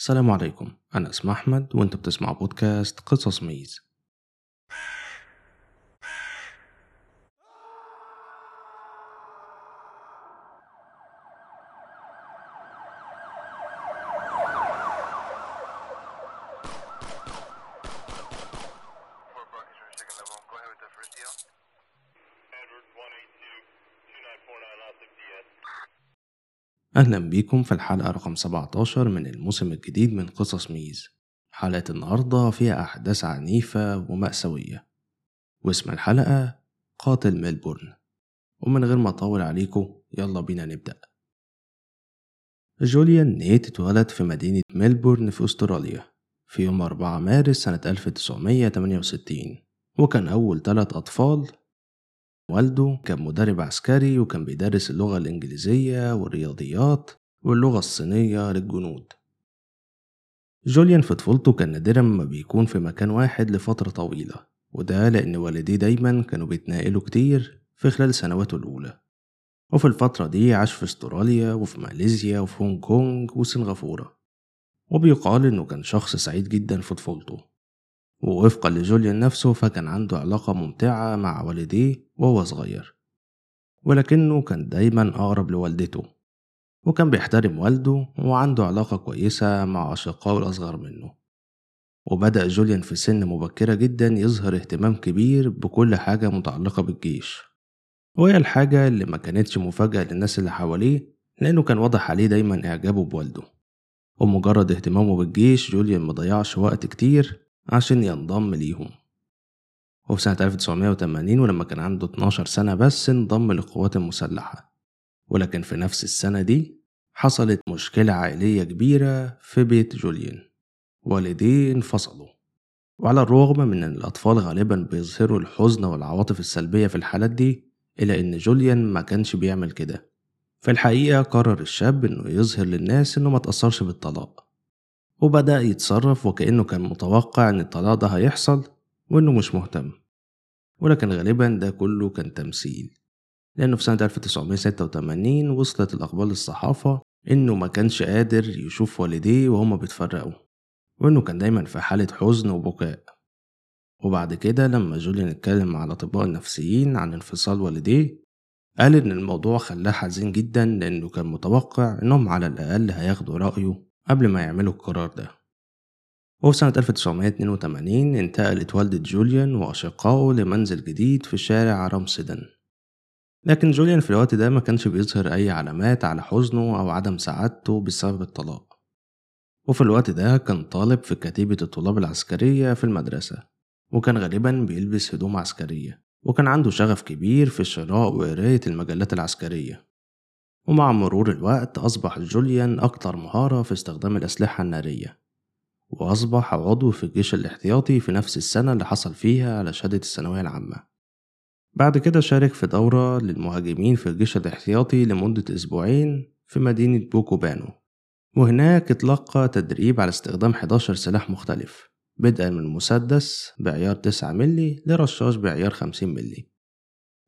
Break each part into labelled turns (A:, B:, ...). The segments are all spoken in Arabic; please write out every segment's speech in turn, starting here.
A: السلام عليكم. أنا اسمي أحمد وأنت بتسمع بودكاست قصص ميز. أهلا بيكم في الحلقة رقم 17 من الموسم الجديد من قصص ميز. حلقة النهاردة فيها أحداث عنيفة ومأساوية. واسم الحلقة قاتل ميلبورن. ومن غير ما أطول عليكم يلا بينا نبدأ. جوليان نايت اتولد في مدينة ميلبورن في أستراليا في يوم 4 مارس سنة 1968 وكان أول ثلاث أطفال والده كان مدرب عسكري وكان بيدرس اللغة الإنجليزية والرياضيات واللغة الصينية للجنود. جوليان في طفولته كان نادرا ما بيكون في مكان واحد لفترة طويلة وده لأن والديه دايما كانوا بيتنقلوا كتير في خلال سنواته الأولى. وفي الفترة دي عاش في أستراليا وفي ماليزيا وفي هونج كونج وسنغافورة. وبيقال إنه كان شخص سعيد جدا في طفولته ووفقا لجوليان نفسه فكان عنده علاقة ممتعة مع والديه وهو صغير ولكنه كان دايما أقرب لوالدته وكان بيحترم والده وعنده علاقة كويسة مع أشقائه الأصغر منه. وبدأ جوليان في سن مبكرة جدا يظهر اهتمام كبير بكل حاجة متعلقة بالجيش وهي الحاجة اللي ما كانتش مفاجأة للناس اللي حواليه لأنه كان واضح عليه دايما إعجابه بوالده. ومجرد اهتمامه بالجيش جوليان مضيعش وقت كتير عشان ينضم ليهم. وفي سنة 1980 ولما كان عنده 12 سنة بس انضم للقوات المسلحة. ولكن في نفس السنة دي حصلت مشكلة عائلية كبيرة في بيت جوليان. والديه انفصلوا. وعلى الرغم من أن الأطفال غالبا بيظهروا الحزن والعواطف السلبية في الحالات دي إلا أن جوليان ما كانش بيعمل كده. في الحقيقة قرر الشاب إنه يظهر للناس إنه ما تأثرش بالطلاق. وبدأ يتصرف وكأنه كان متوقع إن الطلاق ده هيحصل وإنه مش مهتم. ولكن غالبا ده كله كان تمثيل. لأنه في سنة 1986 وصلت الأخبار للصحافة إنه ما كانش قادر يشوف والديه وهما بيتفرقوا وإنه كان دايما في حالة حزن وبكاء. وبعد كده لما جوليان اتكلم مع الأطباء النفسيين عن انفصال والديه قال إن الموضوع خلاه حزين جدا لأنه كان متوقع إنهم على الأقل هياخدوا رأيه قبل ما يعملوا القرار ده. وفي سنة 1982 انتقلت والدة جوليان وأشقائه لمنزل جديد في شارع رامسدن. لكن جوليان في الوقت ده ما كانش بيظهر أي علامات على حزنه أو عدم سعادته بسبب الطلاق. وفي الوقت ده كان طالب في كتيبة الطلاب العسكرية في المدرسة وكان غالبا بيلبس هدوم عسكرية وكان عنده شغف كبير في شراء وقراية المجلات العسكرية. ومع مرور الوقت أصبح جوليان أكثر مهارة في استخدام الأسلحة النارية وأصبح عضو في الجيش الاحتياطي في نفس السنة اللي حصل فيها على شهادة الثانوية العامة. بعد كده شارك في دورة للمهاجمين في الجيش الاحتياطي لمدة أسبوعين في مدينة بوكابونيال وهناك اتلقى تدريب على استخدام 11 سلاح مختلف بدءا من مسدس بعيار 9 ملي لرشاش بعيار 50 ملي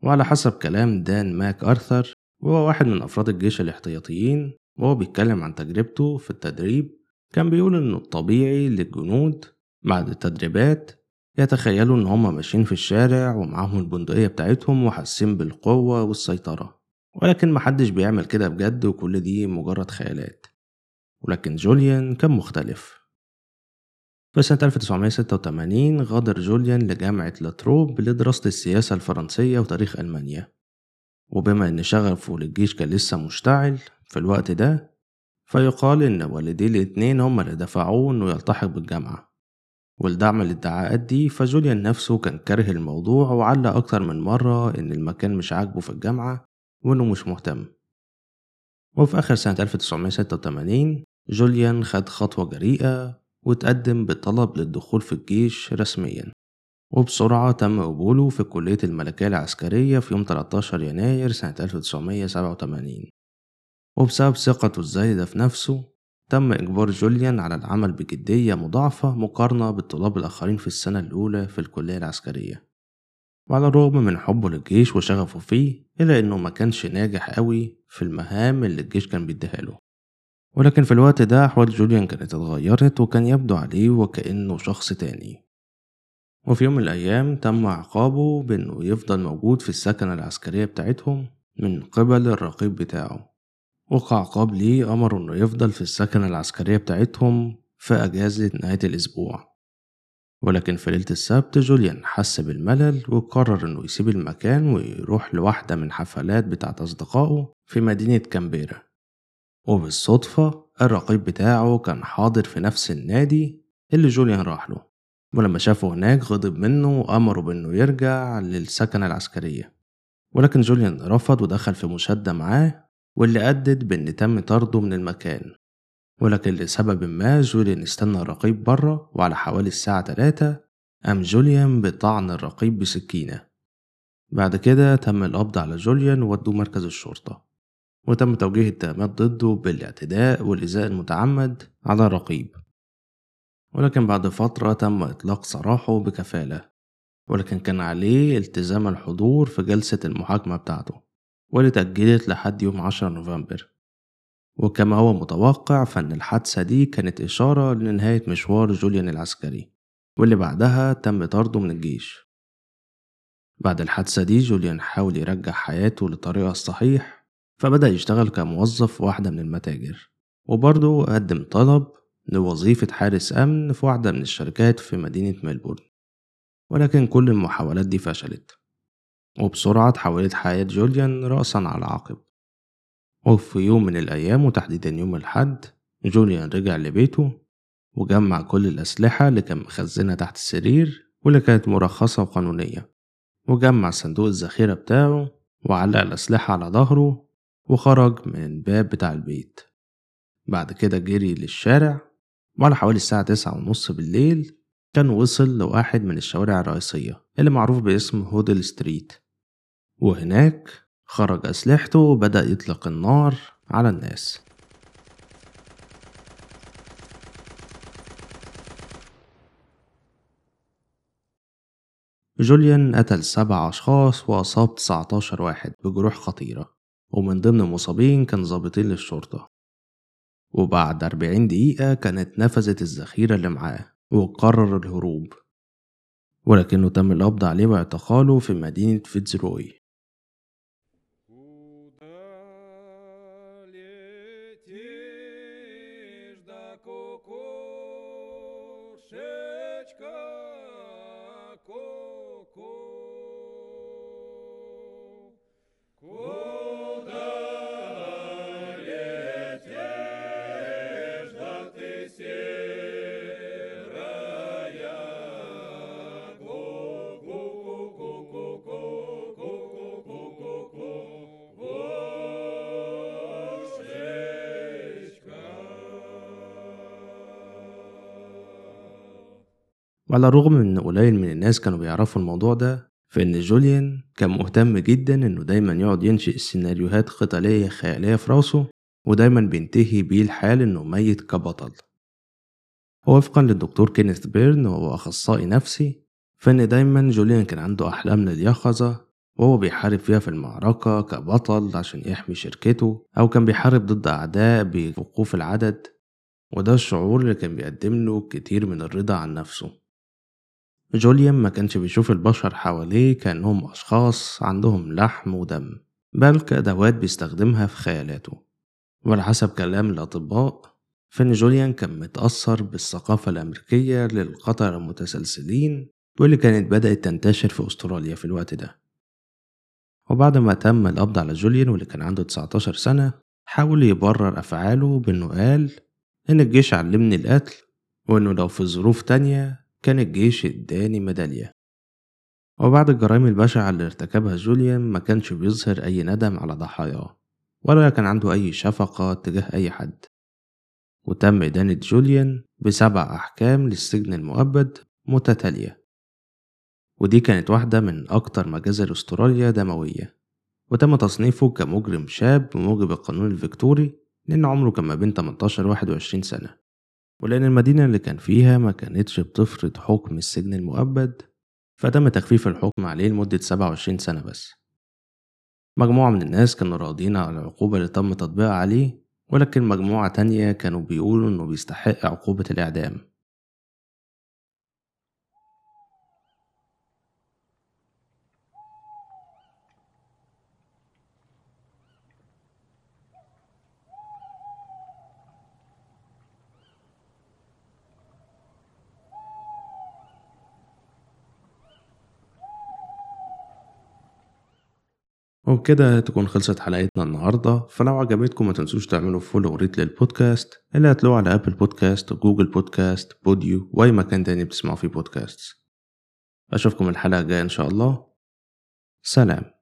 A: وعلى حسب كلام دان ماك أرثر وهو واحد من أفراد الجيش الاحتياطيين وهو بيتكلم عن تجربته في التدريب. كان بيقول إنه الطبيعي للجنود بعد التدريبات يتخيلوا إن هما ماشيين في الشارع ومعاهم البندقية بتاعتهم وحاسين بالقوة والسيطرة. ولكن محدش بيعمل كده بجد وكل دي مجرد خيالات. ولكن جوليان كان مختلف. في سنة 1986 غادر جوليان لجامعة لاتروب لدراسة السياسة الفرنسية وتاريخ ألمانيا. وبما إن شغفه للجيش كان لسه مشتعل في الوقت ده فيقال إن والديه الاتنين هما اللي دفعوه إنه يلتحق بالجامعة. ولدعم الادعاءات دي فجوليان نفسه كان كاره الموضوع وعلق أكتر من مرة إن المكان مش عاجبه في الجامعة وإنه مش مهتم. وفي آخر سنة 1986 جوليان خد خطوة جريئة وتقدم بطلب للدخول في الجيش رسميا. وبسرعة تم قبوله في كلية الملكية العسكرية في يوم 13 يناير سنة 1987 وبسبب ثقته الزايدة في نفسه تم إجبار جوليان على العمل بجدية مضاعفة مقارنة بالطلاب الآخرين في السنة الأولى في الكلية العسكرية. وعلى الرغم من حبه للجيش وشغفه فيه إلا إنه ما كانش ناجح قوي في المهام اللي الجيش كان بيديها له. ولكن في الوقت ده أحوال جوليان كانت اتغيرت وكان يبدو عليه وكأنه شخص تاني. وفي يوم من الأيام تم عقابه بأنه يفضل موجود في السكنة العسكرية بتاعتهم من قبل الرقيب بتاعه. وكعقاب ليه أمره إنه يفضل في السكنة العسكرية بتاعتهم في أجازة نهاية الأسبوع. ولكن في ليلة السبت جوليان حس بالملل وقرر إنه يسيب المكان ويروح لواحدة من حفلات بتاعت أصدقائه في مدينة كامبيرا. وبالصدفة الرقيب بتاعه كان حاضر في نفس النادي اللي جوليان راح له. ولما شافه هناك غضب منه وأمره بإنه يرجع للسكنة العسكرية. ولكن جوليان رفض ودخل في مشادة معاه واللي أدت بإن تم طرده من المكان. ولكن لسبب ما جوليان استنى الرقيب بره وعلى حوالي الساعة تلاتة قام جوليان بطعن الرقيب بسكينة. بعد كده تم القبض على جوليان وودوه مركز الشرطة. وتم توجيه اتهامات ضده بالاعتداء والإيذاء المتعمد على الرقيب. ولكن بعد فترة تم إطلاق سراحه بكفالة ولكن كان عليه التزام الحضور في جلسة المحاكمة بتاعته واللي اتأجلت لحد يوم 10 نوفمبر. وكما هو متوقع فإن الحادثة دي كانت إشارة لنهاية مشوار جوليان العسكري واللي بعدها تم طرده من الجيش. بعد الحادثة دي جوليان حاول يرجع حياته لطريقها الصحيح فبدأ يشتغل كموظف واحدة من المتاجر وبرضه قدم طلب لوظيفة حارس أمن في واحدة من الشركات في مدينة ميلبورن ولكن كل المحاولات دي فشلت. وبسرعة تحولت حياة جوليان رأسا على عقب. وفي يوم من الأيام وتحديدا يوم الحد جوليان رجع لبيته وجمع كل الأسلحة اللي كان مخزنها تحت السرير واللي كانت مرخصة وقانونية. وجمع صندوق الذخيرة بتاعه وعلق الأسلحة على ظهره وخرج من الباب بتاع البيت. بعد كده جري للشارع وعلى حوالي الساعة تسعة ونص بالليل كان وصل لواحد من الشوارع الرئيسية اللي معروف باسم هودل ستريت. وهناك خرج أسلحته وبدأ يطلق النار على الناس. جوليان قتل سبع أشخاص وأصاب 19 واحد بجروح خطيرة. ومن ضمن المصابين كان ضابطين للشرطة. وبعد 40 دقيقة كانت نفذت الذخيرة اللي معاه وقرر الهروب. ولكنه تم القبض عليه واعتقاله في مدينة فيتزروي. وعلى الرغم من إن قليل من الناس كانوا بيعرفوا الموضوع ده فإن جوليان كان مهتم جدا إنه دايما يقعد ينشئ سيناريوهات قتالية خيالية في راسه ودايما بينتهي بيه الحال إنه ميت كبطل. ووفقا للدكتور كينيث بيرن وهو أخصائي نفسي فإن دايما جوليان كان عنده أحلام لليقظة وهو بيحارب فيها في المعركة كبطل عشان يحمي شركته أو كان بيحارب ضد أعداء بيفوقوه العدد. وده الشعور اللي كان بيقدم له كتير من الرضا عن نفسه. جوليان ما كانش بيشوف البشر حواليه كأنهم أشخاص عندهم لحم ودم بل كأدوات بيستخدمها في خيالاته. وعلى حسب كلام الأطباء فإن جوليان كان متأثر بالثقافة الأمريكية للقتلة المتسلسلين واللي كانت بدأت تنتشر في أستراليا في الوقت ده. وبعد ما تم القبض على جوليان واللي كان عنده 19 سنة حاول يبرر أفعاله بإنه قال إن الجيش علمني القتل وإنه لو في ظروف تانية كان الجيش اداني ميدالية. وبعد الجرائم البشعة اللي ارتكبها جوليان ما كانش بيظهر أي ندم على ضحاياه ولا كان عنده أي شفقة تجاه أي حد. وتم إدانة جوليان بسبع أحكام للسجن المؤبد متتالية. ودي كانت واحدة من أكتر مجازر أستراليا دموية. وتم تصنيفه كمجرم شاب بموجب القانون الفيكتوري لأن عمره كان ما بين 18 و 21 سنة. ولأن المدينة اللي كان فيها ما كانتش بتفرض حكم السجن المؤبد فتم تخفيف الحكم عليه لمدة 27 سنة بس. مجموعة من الناس كانوا راضيين على العقوبة اللي تم تطبيقها عليه ولكن مجموعة تانية كانوا بيقولوا إنه بيستحق عقوبة الإعدام. وبكده تكون خلصت حلقتنا النهاردة. فلو عجبتكم ما تنسوش تعملوا follow و rate للبودكاست اللي هتلاقوه على أبل بودكاست وجوجل بودكاست بوديو وأي مكان تاني بتسمعوا فيه بودكاست أشوفكم الحلقة الجاية إن شاء الله. سلام.